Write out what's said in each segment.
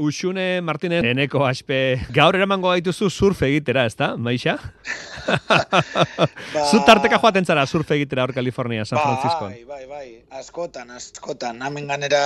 Uxune Martinez, eneko aspe, gaur eramango gaituzu surf egitera, ezta, Maixa? ba... Zu tarteka joaten zara surf egitera hor Kalifornia, San Francisco. Bai, bai, bai, askotan, askotan. Hemen ganera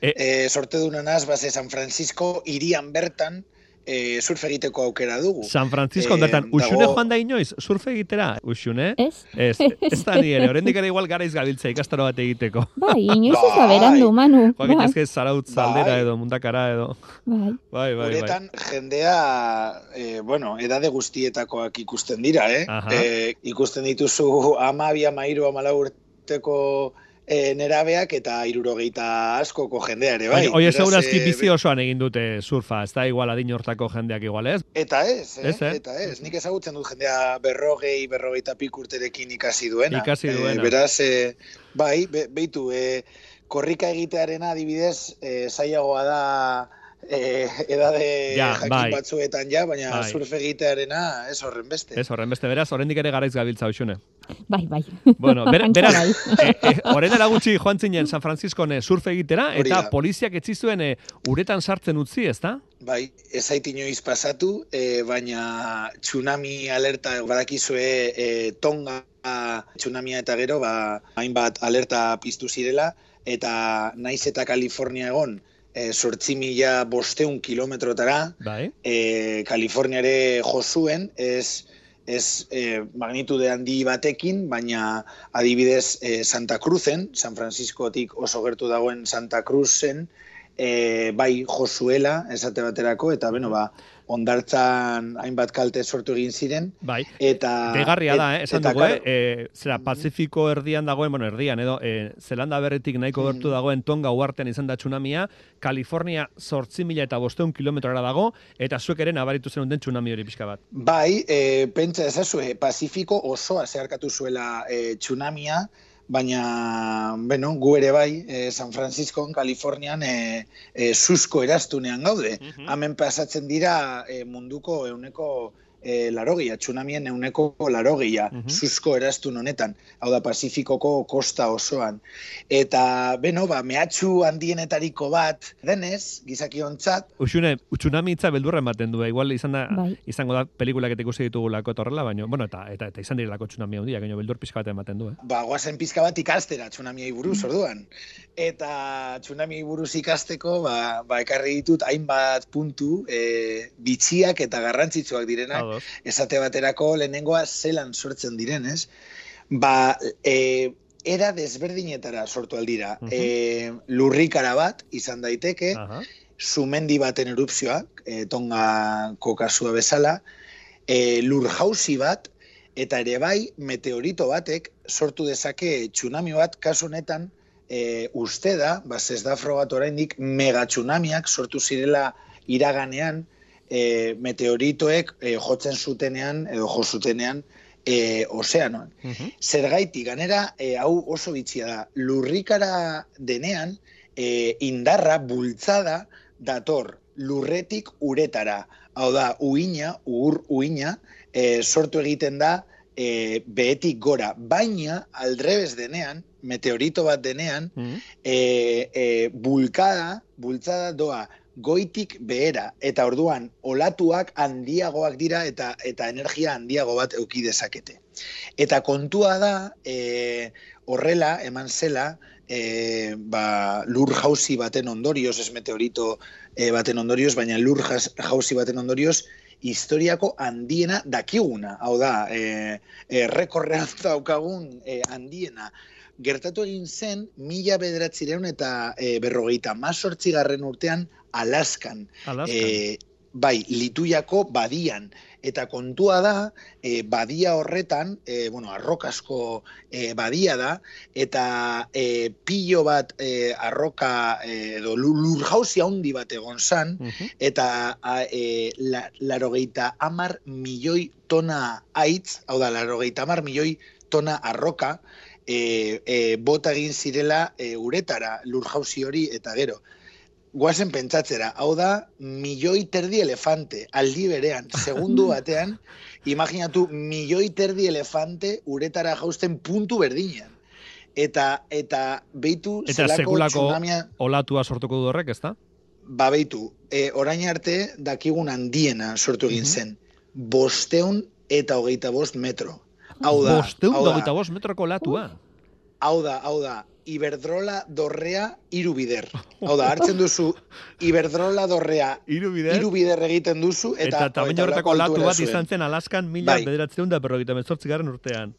e... e, sorte dunenaz, base San Francisco, irian bertan, e, surf egiteko aukera dugu. San Francisco ondartan, e, usune joan da inoiz, surf egitera, usune? Ez? Ez, ez da nire, horrendik ere igual gara izgabiltza ikastaro bat egiteko. Bai, inoiz ez da berandu, Manu. Joak bai. itezke zaraut zaldera bai. edo, mundakara edo. Bai. Bai, bai, Uretan, jendea, e, bueno, edade guztietakoak ikusten dira, eh? E, ikusten dituzu ama, bi, ama, iru, ama, urteko e, nerabeak eta irurogeita askoko jendea ere, bai. Oie, segurazki e, bizi osoan egin dute surfa, ez da igual adin hortako jendeak igual, ez? Eta ez, eh? ez eh? eta ez. Nik ezagutzen dut jendea berrogei, berrogeita pikurterekin ikasi duena. Ikasi duena. E, beraz, e, bai, be, beitu, e, korrika egitearena adibidez, e, zailagoa da eh, edade ja, jakin bai. batzuetan ja, baina bai. surf egitearena ez horren beste. Ez horren beste, beraz, horrendik ere garaiz gabiltza hoxune. Bai, bai. Bueno, ber, beraz, bai. eh, eh, gutxi joan zinen San Francisco ne surf egitera, eta poliziak etzizuen eh, uretan sartzen utzi, ez da? Bai, ez inoiz pasatu, eh, baina tsunami alerta badakizue eh, tonga tsunamia eta gero, ba, hainbat alerta piztu zirela, eta naiz eta Kalifornia egon, e, sortzi mila bosteun kilometrotara, bai. e, Kaliforniare josuen, ez, ez e, magnitude handi batekin, baina adibidez e, Santa Cruzen, San Franciscotik oso gertu dagoen Santa Cruzen, e, bai josuela, esate baterako, eta beno, ba, ondartzan hainbat kalte sortu egin ziren. Bai, eta, degarria da, eh? esan dugu, eh? zera, Pazifiko erdian dagoen, bueno, erdian, edo, eh, Zelanda berretik nahiko mm. bertu dagoen tonga uartean izan da tsunamia, Kalifornia sortzi mila eta bosteun kilometrora dago, eta zuek ere nabaritu zen den tsunami hori pixka bat. Bai, eh, pentsa ezazue, Pazifiko osoa zeharkatu zuela eh, tsunamia, baina, bueno, gu ere bai, e, San Francisco, Kalifornian, e, e, susko erastunean gaude. Mm Hemen pasatzen dira e, munduko euneko e, larogia, tsunamien euneko larogia, mm susko erastun honetan, hau da Pazifikoko kosta osoan. Eta, beno, ba, mehatxu handienetariko bat, denez, gizaki ontzat. Uxune, tsunami itza beldurra ematen du, igual izan da, bai. izango da pelikulak eta ikusi ditugulako eta horrela, baina, bueno, eta, eta, eta izan direlako tsunami handia, gaino beldur pizka bat ematen du, eh? Ba, guazen pizka bat ikastera tsunami buruz, mm. orduan. Eta tsunami buruz ikasteko, ba, ba ekarri ditut hainbat puntu, e, bitxiak eta garrantzitsuak direnak, esate baterako lehenengoa zelan sortzen diren, ez? Ba, e, era desberdinetara sortu aldira. Uh e, lurrikara bat izan daiteke, uh sumendi baten erupzioak, e, tonga kokasua bezala, e, lur jauzi bat, eta ere bai meteorito batek sortu dezake tsunami bat kasu honetan e, uste da, bas ez da frogat oraindik mega tsunamiak sortu zirela iraganean e, meteoritoek e, jotzen zutenean edo jo zutenean e, ozeanoan. Uh Zergaiti, ganera, e, hau oso bitxia da, lurrikara denean, e, indarra, bultzada, dator, lurretik uretara. Hau da, uina, ur uina, e, sortu egiten da, e, behetik gora. Baina, aldrebez denean, meteorito bat denean, uh e, bulkada, bultzada doa, goitik behera eta orduan olatuak handiagoak dira eta eta energia handiago bat euki dezakete. Eta kontua da e, horrela eman zela e, ba, lur jauzi baten ondorioz, ez meteorito e, baten ondorioz, baina lur jauzi baten ondorioz, historiako handiena dakiguna. Hau da, e, e, rekorrean daukagun e, handiena gertatu egin zen mila bederatzireun eta e, berrogeita mazortzi garren urtean Alaskan. Alaskan. E, bai, lituiako badian. Eta kontua da, e, badia horretan, e, bueno, arrokasko e, badia da, eta e, pilo bat e, arroka edo lur jauzi handi bat egon zan, eta a, e, la, larogeita amar milioi tona aitz, hau da, larogeita amar milioi tona arroka, e, e, bota egin zirela e, uretara lur jauzi hori eta gero. Guazen pentsatzera, hau da, milioi terdi elefante, aldi berean, segundu batean, imaginatu, milioi terdi elefante uretara jausten puntu berdinean. Eta, eta beitu eta zelako tsunamia... olatua sortuko du horrek, ezta? ba beitu, e, orain arte dakigun handiena sortu egin mhm. zen. Bosteun eta hogeita bost metro. Hau da, Bosteun eta hogeita bost metroko latua. Hau da, hau da, Iberdrola dorrea irubider. Hau da, hartzen duzu Iberdrola dorrea irubider, irubider egiten duzu. Eta, eta tamaino horretako latu bat izan zen Alaskan mila bai. bederatzen da berrogeita mezortzi garen urtean.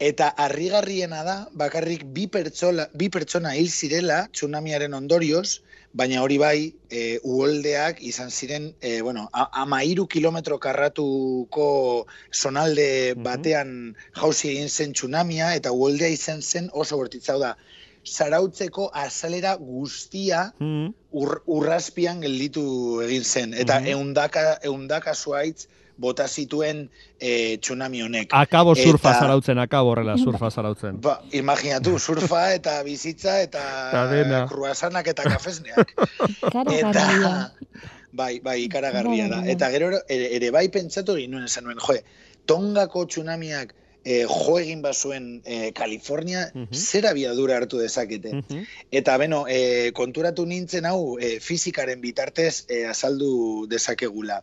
Eta harrigarriena da, bakarrik bi, pertsola, bi pertsona hil zirela tsunamiaren ondorioz, baina hori bai, e, uoldeak izan ziren, e, bueno, ama iru kilometro karratuko sonalde batean jauzi egin zen tsunamia, eta uoldea izan zen oso bortitzau da. Zarautzeko azalera guztia ur, urraspian gelditu egin zen. Eta mm eundaka, eundaka zuaitz, bota zituen e, tsunami honek. Akabo surfa eta, zarautzen, akabo horrela surfa zarautzen. Ba, imaginatu, surfa eta bizitza eta kruasanak eta kafesneak. eta, bai, bai, ikaragarria da. Eta gero ere, ere bai pentsatu egin nuen esan nuen, joe, tongako tsunamiak e, jo egin bazuen e, Kalifornia, uh -huh. zer abiadura hartu dezakete. Eta, beno, e, konturatu nintzen hau e, fizikaren bitartez e, azaldu dezakegula.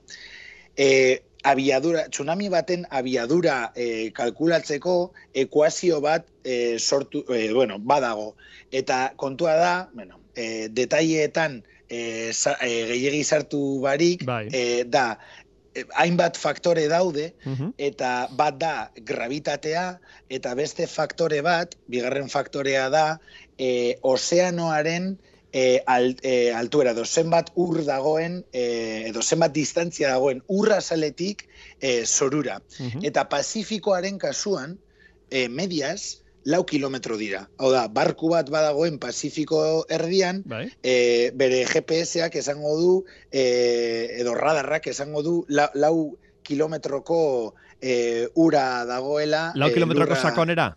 E, abiadura, tsunami baten abiadura e, kalkulatzeko ekuazio bat e, sortu, e, bueno, badago. Eta kontua da, bueno, e, detaileetan e, e, gehiagi sartu barik, bai. e, da, hainbat faktore daude, eta bat da gravitatea, eta beste faktore bat, bigarren faktorea da, e, ozeanoaren e, alt, e, altuera, edo zenbat ur dagoen, e, edo zenbat distantzia dagoen urra saletik e, zorura. Eta Pazifikoaren kasuan, e, medias, lau kilometro dira. Hau da, barku bat badagoen Pazifiko erdian, bai. e, bere GPS-ak esango du, e, edo radarrak esango du, lau, lau kilometroko e, ura dagoela. Lau kilometroko sakonera?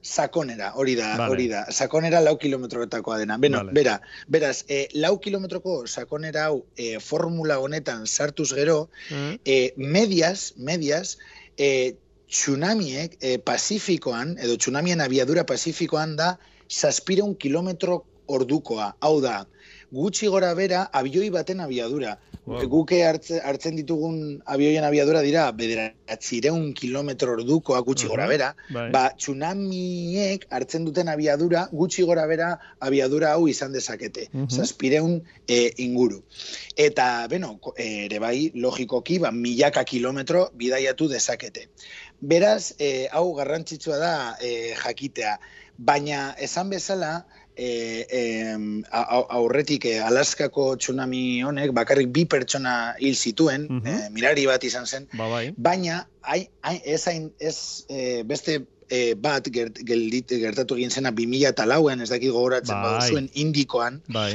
sakonera, hori da, hori da. Sakonera lau kilometroetakoa dena. Beno, bera, beraz, e, lau kilometroko sakonera hau e, formula honetan sartuz gero, mm. e, medias, medias, e, tsunamiek e, Pazifikoan, edo tsunamien abiadura Pazifikoan da, saspireun kilometro ordukoa. Hau da, gutxi gora bera abioi baten abiadura. Wow. Guke hartzen ditugun abioien abiadura dira, bederatzireun kilometro ordukoa gutxi gora bera, bai. ba, tsunamiek hartzen duten abiadura, gutxi gora bera abiadura hau izan dezakete. Uh Zazpireun e, inguru. Eta, beno, ere bai, logikoki, ba, milaka kilometro bidaiatu dezakete. Beraz, e, hau garrantzitsua da e, jakitea. Baina, esan bezala, e, e, aurretik e, Alaskako tsunami honek bakarrik bi pertsona hil zituen, uh mirari bat izan zen, ba, bai. baina ai, ai, ez, hain, ez e, beste e, bat gert, gertatu egin zena 2000 eta lauen, ez dakit gogoratzen bai. zuen indikoan, bai.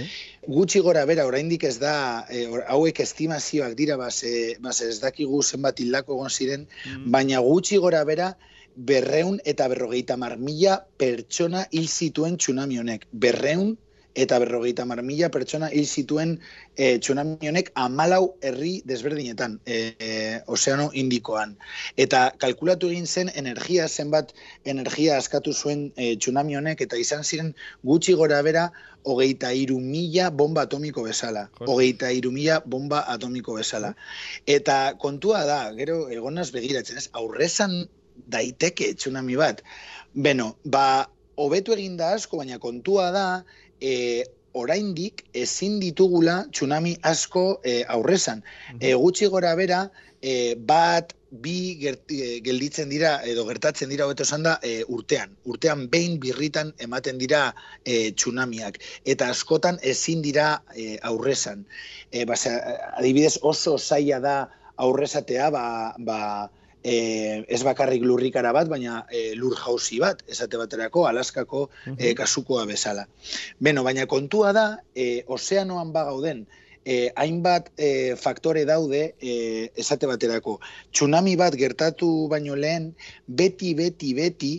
gutxi gora bera, oraindik ez da, e, hauek estimazioak dira, base, base ez dakigu zenbat hildako egon ziren, mm. baina gutxi gora bera, berreun eta berrogeita mar mila pertsona hil zituen tsunami honek. Berreun eta berrogeita mar mila pertsona hil zituen e, tsunami honek amalau herri desberdinetan, e, ozeano indikoan. Eta kalkulatu egin zen energia, zenbat energia askatu zuen e, tsunami honek, eta izan ziren gutxi gora bera, hogeita iru mila bomba atomiko bezala. Hogeita iru mila bomba atomiko bezala. Eta kontua da, gero egonaz begiratzen ez, aurrezan daiteke tsunami bat. Beno, ba, hobetu egin da asko, baina kontua da, e, oraindik ezin ditugula tsunami asko e, aurrezan. E, gutxi gora bera, e, bat, bi e, gelditzen dira, edo gertatzen dira, hobeto esan da, e, urtean. Urtean behin birritan ematen dira e, tsunamiak. Eta askotan ezin dira e, aurrezan. E, ba, adibidez oso zaila da aurrezatea, ba, ba, e, ez bakarrik lurrikara bat, baina e, lur jauzi bat, esate baterako, Alaskako e, kasukoa bezala. Beno, baina kontua da, e, ozeanoan bagauden, e, hainbat e, faktore daude, e, esate baterako, tsunami bat gertatu baino lehen, beti, beti, beti,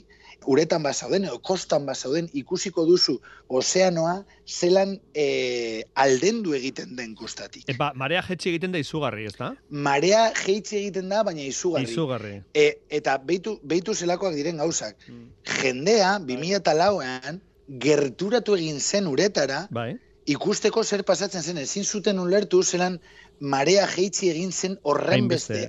uretan bazauden edo kostan bazauden ikusiko duzu ozeanoa zelan e, aldendu egiten den kustatik. Epa, marea jetxi egiten da izugarri, ez da? Marea jetxi egiten da, baina izugarri. Izugarri. E, eta beitu, beitu zelakoak diren gauzak. Mm. Jendea, 2000 eta lauean, gerturatu egin zen uretara, bai. ikusteko zer pasatzen zen, ezin zuten ulertu zelan marea jeitzi egin zen horren beste,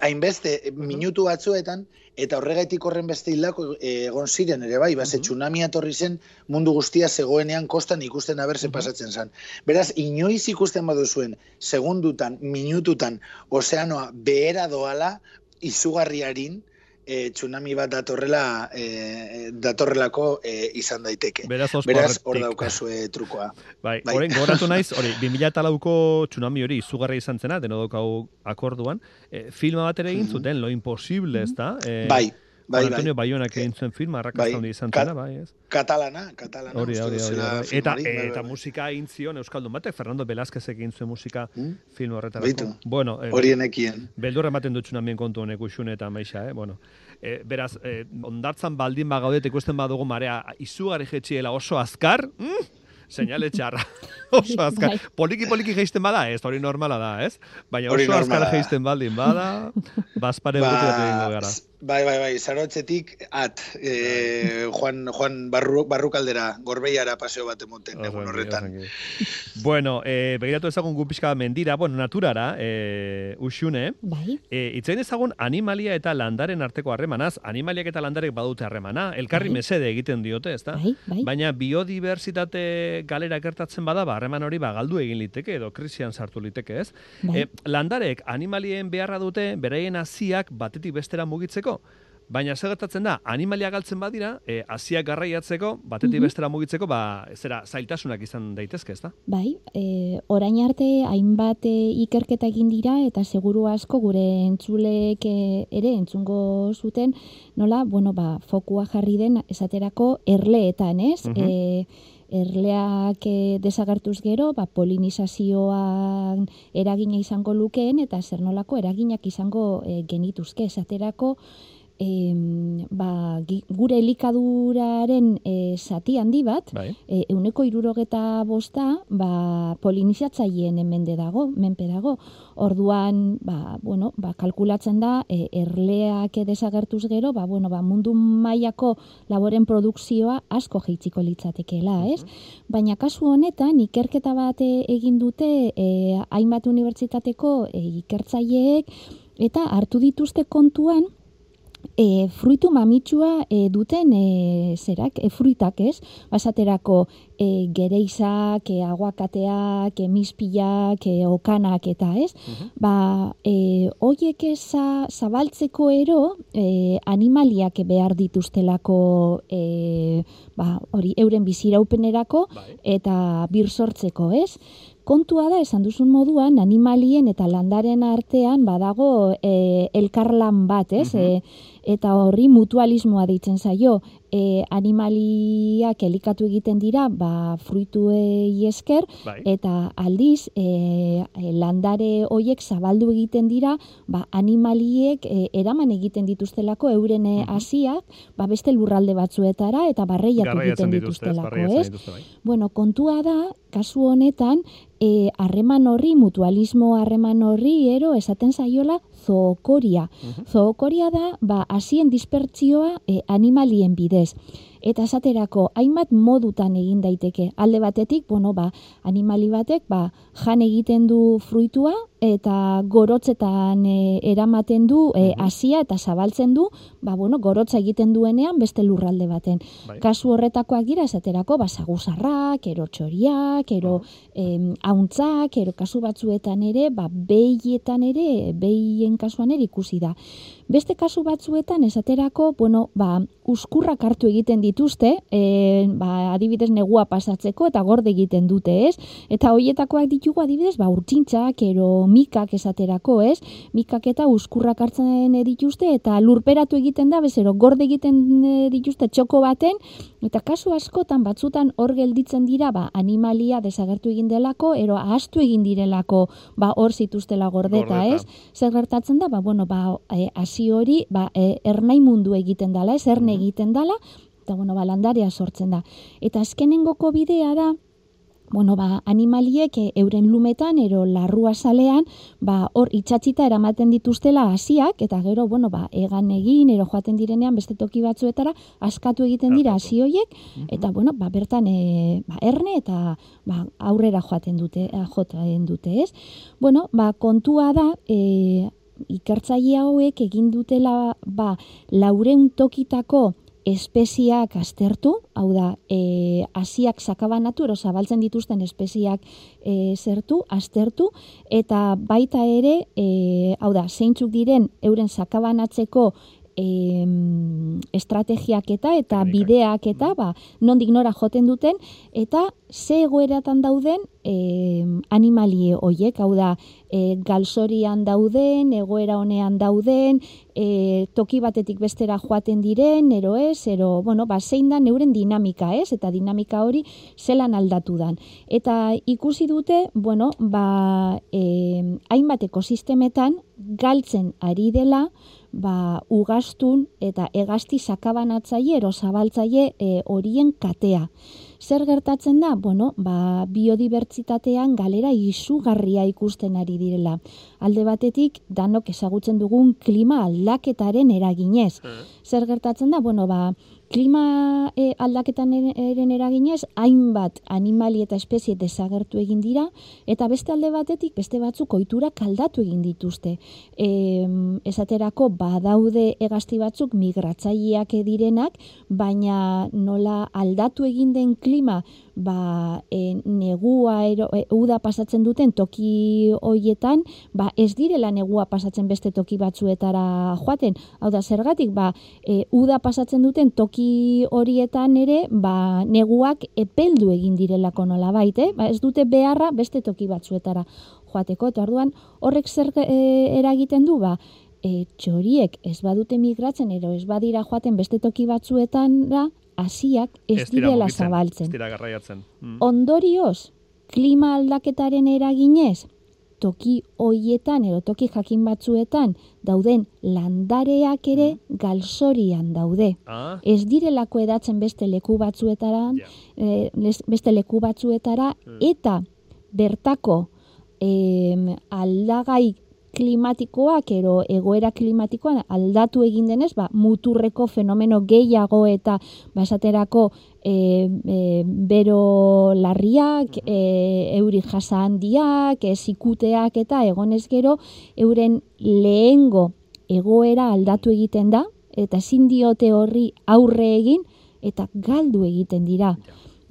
hainbeste, eh, minutu batzuetan, eta horregaitik horren beste hilako eh, egon ziren ere bai, base tsunami atorri zen mundu guztia zegoenean kostan ikusten aberse pasatzen zen. Beraz, inoiz ikusten badu zuen, segundutan, minututan, ozeanoa behera doala, izugarriarin, e, tsunami bat datorrela e, datorrelako e, izan daiteke. Beraz, Beraz hor daukazu e, trukoa. Bai, bai. Oren, goratu naiz, hori, 2008ko tsunami hori izugarri izan zena, deno akorduan, e, filma bat ere egin zuten, lo imposible, ez da? E, bai, Bai, Antonio bai. Baionak egin zuen film, arrakazta bai. izan zena, bai, ez? Katalana, katalana. Hori, hori, hori. Eta, bai, bai, eta musika egin zion Euskaldun batek, Fernando Velázquez egin zuen musika hmm? film horretarako. Baitu, bueno, eh, hori enekien. Beldurra ematen dutxuna mien kontu honek uxune eta maixa, eh? Bueno, eh, beraz, eh, ondartzan baldin bagaudet ikusten badugu marea izugarri jetxiela oso azkar, mm? Señale txarra. oso azkar. Poliki poliki geisten bada, ez, hori normala da, ez? Baina oso azkar geisten baldin bada, bazpare ba, gara. Bai, bai, bai, zarotzetik at, e, Juan, Juan barru, Barrukaldera, gorbeiara paseo bat emoten, egun horretan. bueno, e, begiratu ezagun gupiska mendira, bueno, naturara, e, usune, bai. e, itzain ezagun animalia eta landaren arteko harremanaz, animaliak eta landarek badute harremana, elkarri bai. mesede egiten diote, ezta? Bai, bai. Baina biodibertsitate galera gertatzen bada, ba, harreman hori ba, galdu egin liteke, edo krisian sartu liteke, ez? Bai. E, landarek animalien beharra dute, beraien hasiak batetik bestera mugitzeko, Baina zer gertatzen da, animalia galtzen badira, e, asiak garraiatzeko, batetik mm bestera mugitzeko, ba, zera, zailtasunak izan daitezke, ezta? Bai, e, orain arte, hainbat e, ikerketa egin dira, eta seguru asko gure entzulek e, ere entzungo zuten, nola, bueno, ba, fokua jarri den, esaterako, erleetan, ez? Mm erleak e, desagertuz gero, ba, polinizazioan eragina izango lukeen, eta zer nolako eraginak izango e, genituzke, esaterako, e, ba, gure elikaduraren e, zati handi bat, bai. e, euneko irurogeta bosta, ba, polinizatzaileen emende dago, menpe dago. Orduan, ba, bueno, ba, kalkulatzen da, e, erleak desagertuz gero, ba, bueno, ba, mundu mailako laboren produkzioa asko jeitziko litzatekeela, ez? Baina kasu honetan, ikerketa bat egin dute e, hainbat unibertsitateko e, ikertzaileek, eta hartu dituzte kontuan, e, fruitu mamitsua e, duten e, zerak, e, fruitak ez, basaterako e, gereizak, e, aguakateak, e, mispilak, e, okanak eta ez, uh ba, e, oiek eza zabaltzeko ero e, animaliak behar dituztelako e, ba, hori, euren biziraupenerako bai. eta bir sortzeko ez, Kontua da, esan duzun moduan, animalien eta landaren artean badago e, elkarlan bat, ez? Uh eta horri mutualismoa deitzen zaio e, animaliak elikatu egiten dira ba, fruituei esker bai. eta aldiz e, e, landare hoiek zabaldu egiten dira ba, animaliek e, eraman egiten dituztelako euren e, hasiak ba, beste lurralde batzuetara eta barreiatu egiten dituztelako, ez? Bai. Bueno, kontua da, kasu honetan, e, harreman horri, mutualismo harreman horri, ero, esaten zaiola, zookoria. Zookoria da, ba, hasien dispertzioa e, animalien bidez. Eta esaterako, hainbat modutan egin daiteke. Alde batetik, bueno, ba, animali batek, ba, jan egiten du fruitua, eta gorotzetan e, eramaten du e, asia eta zabaltzen du, ba, bueno, gorotza egiten duenean beste lurralde baten. Bai. Kasu horretakoak gira, esaterako, ba, saguzarrak, ero txoriak, ero em, hauntzak, ero kasu batzuetan ere, ba, behietan ere, behien kasuan ere ikusi da. Beste kasu batzuetan esaterako, bueno, ba, uskurrak hartu egiten dituzte, e, ba, adibidez negua pasatzeko eta gorde egiten dute, ez? Eta hoietakoak ditugu adibidez, ba, urtsintzak, ero mikak esaterako, ez? Mikak eta uskurrak hartzen dituzte eta lurperatu egiten da, bezero, gorde egiten e, dituzte txoko baten, eta kasu askotan batzutan hor gelditzen dira, ba, animalia desagertu egin delako, ero ahastu egin direlako, ba, hor zituztela gordeta, ez? Zer gertatzen da, ba, bueno, ba, e, hori ba, e, ernai mundu egiten dala, ez erne egiten dala, eta bueno, ba, landaria sortzen da. Eta azkenengoko bidea da, bueno, ba, animaliek eh, euren lumetan ero larrua salean, ba, hor itxatxita eramaten dituztela hasiak eta gero, bueno, ba, egan egin, ero joaten direnean beste toki batzuetara, askatu egiten dira hasi hoiek eta, bueno, ba, bertan e, ba, erne eta ba, aurrera joaten dute, joaten dute, ez? Bueno, ba, kontua da, e, ikertzaile hauek egin dutela, ba, lauren tokitako, espeziak aztertu, hau da, e, asiak sakabanatu, ero zabaltzen dituzten espeziak e, zertu, aztertu, eta baita ere, e, hau da, zeintzuk diren euren sakabanatzeko e, estrategiak eta eta bideak eta ba, nondik nora joten duten, eta ze egoeratan dauden e, animalie hoiek, hau da, e, galsorian dauden, egoera honean dauden, e, toki batetik bestera joaten diren, ero ez, ero, bueno, ba, zein da neuren dinamika, ez, eta dinamika hori zelan aldatu dan. Eta ikusi dute, bueno, ba, e, hainbat ekosistemetan galtzen ari dela, ba, ugastun eta egasti sakabanatzaile, ero zabaltzaile e, horien katea. Zer gertatzen da? Bueno, ba, biodibertsitatean galera izugarria ikusten ari direla. Alde batetik, danok ezagutzen dugun klima aldaketaren eraginez. Hmm. Zer gertatzen da? Bueno, ba, klima e, aldaketan eren eraginez, hainbat animali eta espezie desagertu egin dira, eta beste alde batetik, beste batzuk ohitura kaldatu egin dituzte. E, esaterako, badaude egazti batzuk migratzaileak direnak, baina nola aldatu egin den klima, ba, e, negua ero, e, uda pasatzen duten toki hoietan, ba, ez direla negua pasatzen beste toki batzuetara joaten. Hau da, zergatik, ba, e, uda pasatzen duten toki horietan ere, ba, neguak epeldu egin direlako nola baite, ba, ez dute beharra beste toki batzuetara joateko, eta orduan horrek zer e, eragiten du, ba, e, txoriek ez badute migratzen, ero ez badira joaten beste toki batzuetan da, hasiak ez, direla zabaltzen. Mm. Ondorioz, klima aldaketaren eraginez, toki hoietan edo toki jakin batzuetan dauden landareak ere mm. galsorian daude. Ah. Ez direlako edatzen beste leku batzuetara, eh, beste leku batzuetara mm. eta bertako eh, aldagai klimatikoak ero egoera klimatikoan aldatu egin denez, ba, muturreko fenomeno gehiago eta ba, esaterako e, e, bero larriak, e, euri jasa handiak, e, zikuteak eta egonez gero euren lehengo egoera aldatu egiten da eta ezin diote horri aurre egin eta galdu egiten dira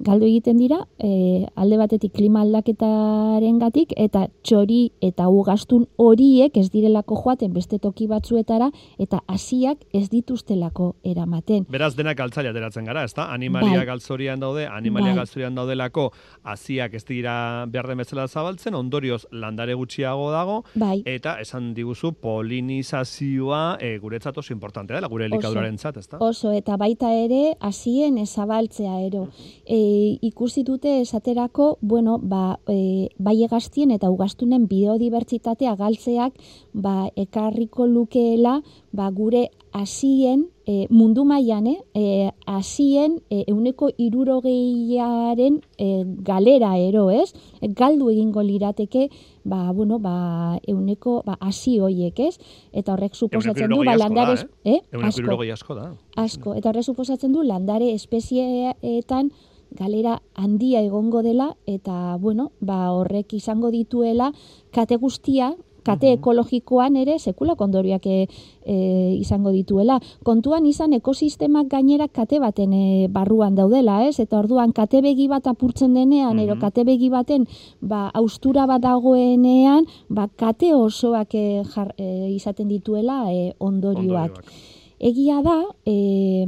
galdu egiten dira e, alde batetik klima aldaketaren gatik eta txori eta ugastun horiek ez direlako joaten beste toki batzuetara eta hasiak ez dituztelako eramaten. Beraz denak galtzaile ateratzen gara, ezta? Animalia bai. galtzorian daude, animalia bai. galtzorian daudelako hasiak ez dira behar den bezala zabaltzen, ondorioz landare gutxiago dago bai. eta esan diguzu polinizazioa e, guretzat oso importantea dela, gure elikaduraren zat, ezta? Oso, eta baita ere hasien ezabaltzea ero. E, ikusi dute esaterako, bueno, ba, e, bai egaztien eta ugastunen biodibertsitatea galtzeak ba, ekarriko lukeela ba, gure hasien e, mundu mailan, eh, hasien e, euneko irurogeiaren e, galera ero, ez? E, galdu egingo lirateke, ba, bueno, ba, euneko ba, hasi hoiek, ez? Eta horrek suposatzen du, ba, landare... Eh? eh? Asko, da. Asko, eta horrek suposatzen du, landare espezieetan, galera handia egongo dela eta bueno, ba horrek izango dituela kate guztia kate ekologikoan ere sekula kondoriak e, izango dituela. Kontuan izan ekosistemak gainera kate baten e, barruan daudela, ez? Eta orduan kate begi bat apurtzen denean, ero kate begi baten ba, austura bat dagoenean, ba, kate osoak e, izaten dituela e, ondorioak. Egia da, e,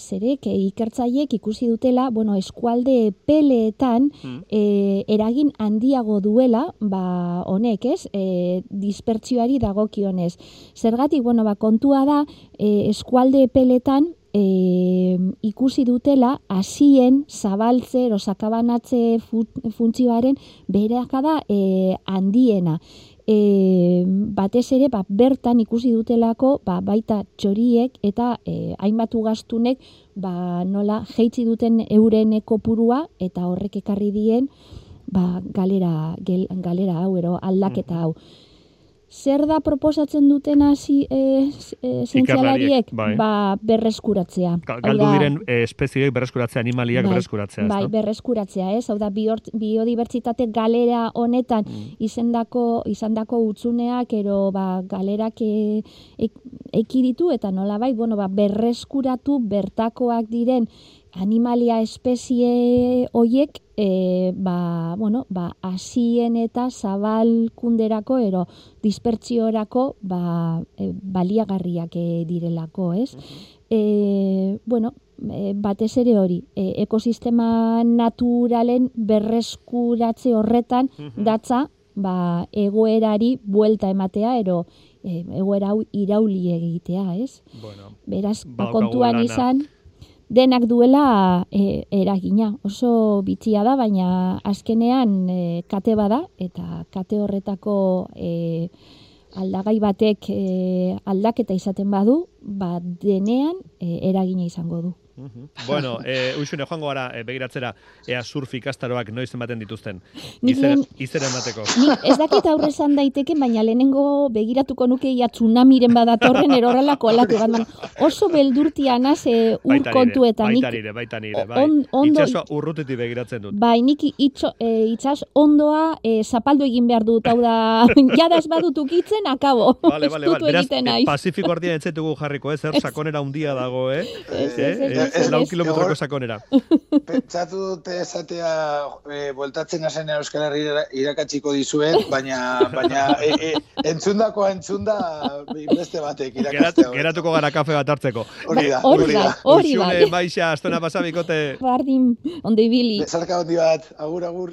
zerek, ikertzaiek ikusi dutela, bueno, eskualde peleetan mm. e, eragin handiago duela, ba, honek, ez, e, dispertsioari dagokionez. Zergatik, bueno, ba, kontua da, e, eskualde peleetan, e, ikusi dutela hasien zabaltze osakabanatze funtzioaren bereakada e, handiena e, batez ere ba, bertan ikusi dutelako ba, baita txoriek eta e, hainbat ugastunek ba, nola jeitzi duten euren kopurua eta horrek ekarri dien ba, galera, galera hau, ero aldaketa hau zer da proposatzen duten hasi e, e, bai. ba, berreskuratzea. Galdu diren e, espezioek berreskuratzea, animaliak bai, berreskuratzea. Bai, berreskuratzea, ez? Hau da, biodibertsitate galera honetan mm. izendako, izandako utzuneak, ero ba, galerak e, e, ekiditu, eta nola bai, bueno, ba, berreskuratu bertakoak diren animalia espezie hoiek e, ba, bueno, ba, asien eta zabalkunderako ero dispertsiorako ba, e, baliagarriak e, direlako, ez? E, bueno, e, batez ere hori, e, ekosistema naturalen berreskuratze horretan datza ba, egoerari buelta ematea, ero e, egoera hau irauli egitea, ez? Bueno, Beraz, ba, kontuan izan denak duela e, eragina. Oso bitxia da, baina azkenean e, kate bada, eta kate horretako e, aldagai batek e, aldaketa izaten badu, ba denean e, eragina izango du. Bueno, eh, uixune joango gara eh, begiratzera ea surf ikastaroak noiz ematen dituzten. Izera emateko. ez dakit aurre esan daiteke, baina lehenengo begiratuko nuke ia tsunamiren badatorren erorrelako alatu bat. Oso beldurtia naz e, ur kontuetan. Baita nire, baita nire. Bai. On, ondo, Itxasua urrutetik begiratzen dut. Bai, nik itxo, e, itxas ondoa e, zapaldu egin behar dut. Hau da, jadaz badut ukitzen, akabo. Vale, vale, vale. Beraz, e, Pasifiko ardian etzetugu jarriko, eh? Zer sakonera undia dago, eh? Ez, ez, ez. Eh? ez lau kilometroko sakonera. Pentsatu dute esatea e, bueltatzen azen Euskal Herri irakatsiko dizuet, baina, baina e, e, entzundakoa entzunda beste batek irakatzea. geratuko gara kafe bat hartzeko. Hori da, hori da. Hori da. Maixa, astona pasabikote. Bardin, ondo ibili. Bezarka ondi bat, agur, agur.